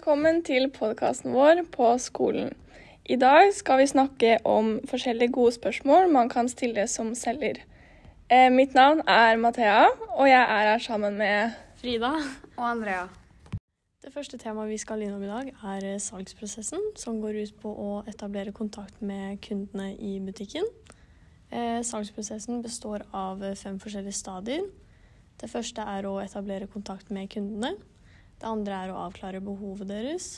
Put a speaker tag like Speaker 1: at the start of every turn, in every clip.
Speaker 1: Velkommen til podkasten vår på skolen. I dag skal vi snakke om forskjellige gode spørsmål man kan stille som selger. Eh, mitt navn er Mathea, og jeg er her sammen med
Speaker 2: Frida.
Speaker 3: Og Andrea.
Speaker 2: Det første temaet vi skal innom i dag, er eh, salgsprosessen, som går ut på å etablere kontakt med kundene i butikken. Eh, salgsprosessen består av fem forskjellige stadier. Det første er å etablere kontakt med kundene. Det andre er å avklare behovet deres.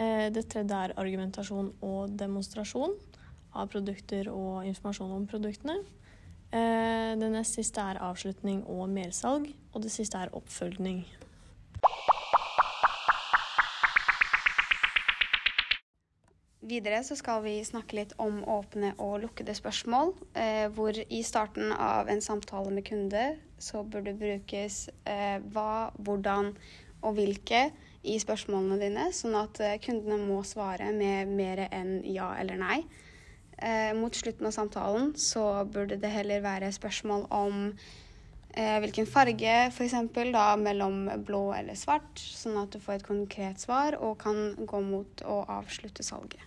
Speaker 2: Eh, det tredje er argumentasjon og demonstrasjon av produkter og informasjon om produktene. Eh, det nest siste er avslutning og mersalg. Og det siste er oppfølging.
Speaker 3: Videre så skal vi snakke litt om åpne og lukkede spørsmål. Eh, hvor i starten av en samtale med kunde så burde brukes eh, hva, hvordan og hvilke i spørsmålene dine, sånn at eh, kundene må svare med mer enn ja eller nei. Eh, mot slutten av samtalen så burde det heller være spørsmål om eh, hvilken farge, f.eks. da mellom blå eller svart, sånn at du får et konkret svar og kan gå mot å avslutte salget.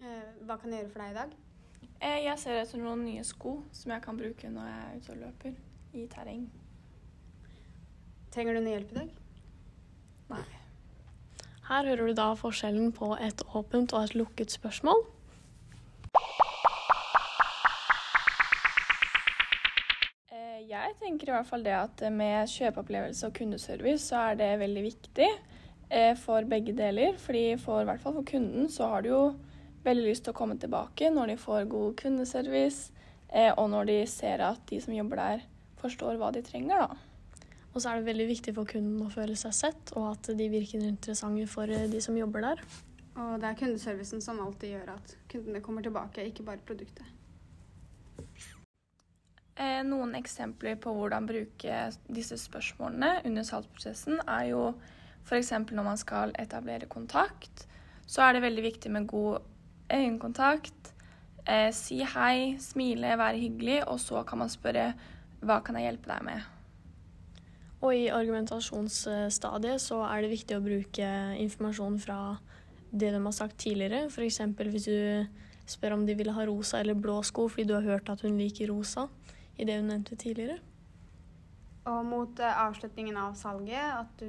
Speaker 3: Eh, hva kan jeg gjøre for deg i dag?
Speaker 1: eh, Jeg ser etter noen nye sko som jeg kan bruke når jeg er ute og løper i terreng.
Speaker 3: Trenger du noe hjelp i dag?
Speaker 1: Nei.
Speaker 2: Her hører du da forskjellen på et åpent og et lukket spørsmål.
Speaker 1: Eh, Jeg tenker i hvert fall det at med kjøpeopplevelse og kundeservice så er det veldig viktig eh, for begge deler. Fordi for, i hvert fall for kunden så har du jo veldig lyst til å komme tilbake når de får god kundeservice, eh, og når de ser at de som jobber der, forstår hva de trenger, da.
Speaker 2: Og så er det veldig viktig for kunden å føle seg sett, og at de virker interessante for eh, de som jobber der.
Speaker 3: Og det er kundeservicen som alltid gjør at kundene kommer tilbake, ikke bare produktet.
Speaker 1: Eh, Noen eksempler på hvordan bruke disse spørsmålene under salgsprosessen er jo f.eks. når man skal etablere kontakt, så er det veldig viktig med god øyekontakt. Eh, si hei, smile, være hyggelig, og så kan man spørre hva kan jeg hjelpe deg med.
Speaker 2: Og i argumentasjonsstadiet så er det viktig å bruke informasjon fra det de har sagt tidligere. F.eks. hvis du spør om de ville ha rosa eller blå sko fordi du har hørt at hun liker rosa i det hun nevnte tidligere.
Speaker 3: Og mot eh, avslutningen av salget, at du,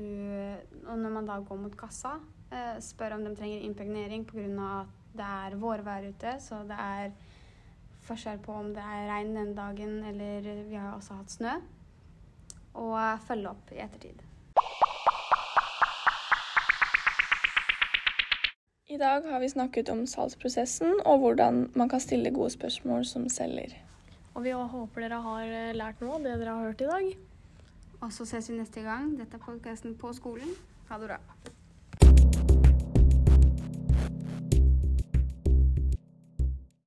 Speaker 3: og når man da går mot kassa, eh, spør om de trenger impregnering pga. at det er vårvær ute, så det er forskjell på om det er regn den dagen, eller vi har også hatt snø. Og følge opp i ettertid.
Speaker 1: I dag har vi snakket om salgsprosessen og hvordan man kan stille gode spørsmål som selger.
Speaker 2: Og vi håper dere har eh, lært noe av det dere har hørt i dag.
Speaker 3: Og så ses vi neste gang. Dette er podkasten på skolen. Ha det bra.